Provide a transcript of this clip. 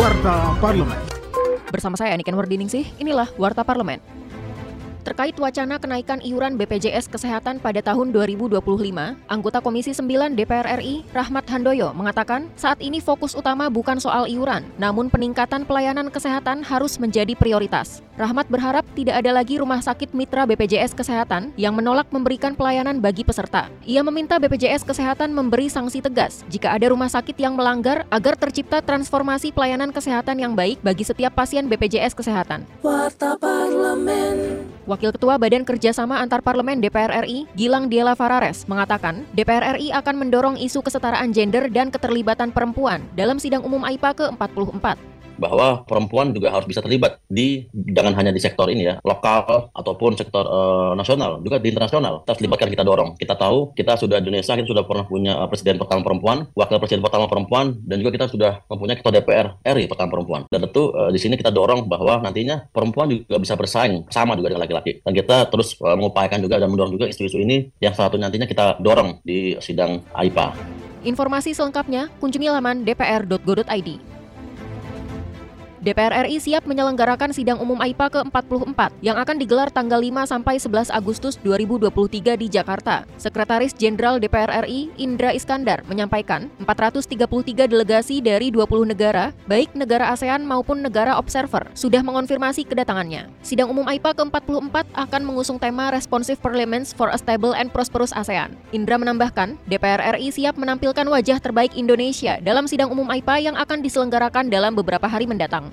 Warta Parlemen. Bersama saya Niken Wardiningsih, inilah Warta Parlemen. Terkait wacana kenaikan iuran BPJS Kesehatan pada tahun 2025, anggota Komisi 9 DPR RI, Rahmat Handoyo, mengatakan saat ini fokus utama bukan soal iuran, namun peningkatan pelayanan kesehatan harus menjadi prioritas. Rahmat berharap tidak ada lagi rumah sakit mitra BPJS Kesehatan yang menolak memberikan pelayanan bagi peserta. Ia meminta BPJS Kesehatan memberi sanksi tegas jika ada rumah sakit yang melanggar agar tercipta transformasi pelayanan kesehatan yang baik bagi setiap pasien BPJS Kesehatan. Warta Parlemen. Wakil Ketua Badan Kerjasama Antar Parlemen DPR RI, Gilang Diela Farares, mengatakan DPR RI akan mendorong isu kesetaraan gender dan keterlibatan perempuan dalam sidang umum AIPA ke-44 bahwa perempuan juga harus bisa terlibat di jangan hanya di sektor ini ya lokal ataupun sektor uh, nasional juga di internasional kita libatkan kita dorong kita tahu kita sudah Indonesia kita sudah pernah punya uh, presiden pertama perempuan wakil presiden pertama perempuan dan juga kita sudah mempunyai ketua DPR RI pertama perempuan dan tentu uh, di sini kita dorong bahwa nantinya perempuan juga bisa bersaing sama juga dengan laki-laki dan kita terus uh, mengupayakan juga dan mendorong juga isu-isu ini yang satu nantinya kita dorong di sidang AIPA. Informasi selengkapnya kunjungi laman dpr.go.id. DPR RI siap menyelenggarakan sidang umum AIPA ke-44 yang akan digelar tanggal 5 sampai 11 Agustus 2023 di Jakarta. Sekretaris Jenderal DPR RI Indra Iskandar menyampaikan 433 delegasi dari 20 negara, baik negara ASEAN maupun negara observer, sudah mengonfirmasi kedatangannya. Sidang umum AIPA ke-44 akan mengusung tema Responsive Parliaments for a Stable and Prosperous ASEAN. Indra menambahkan, DPR RI siap menampilkan wajah terbaik Indonesia dalam sidang umum AIPA yang akan diselenggarakan dalam beberapa hari mendatang.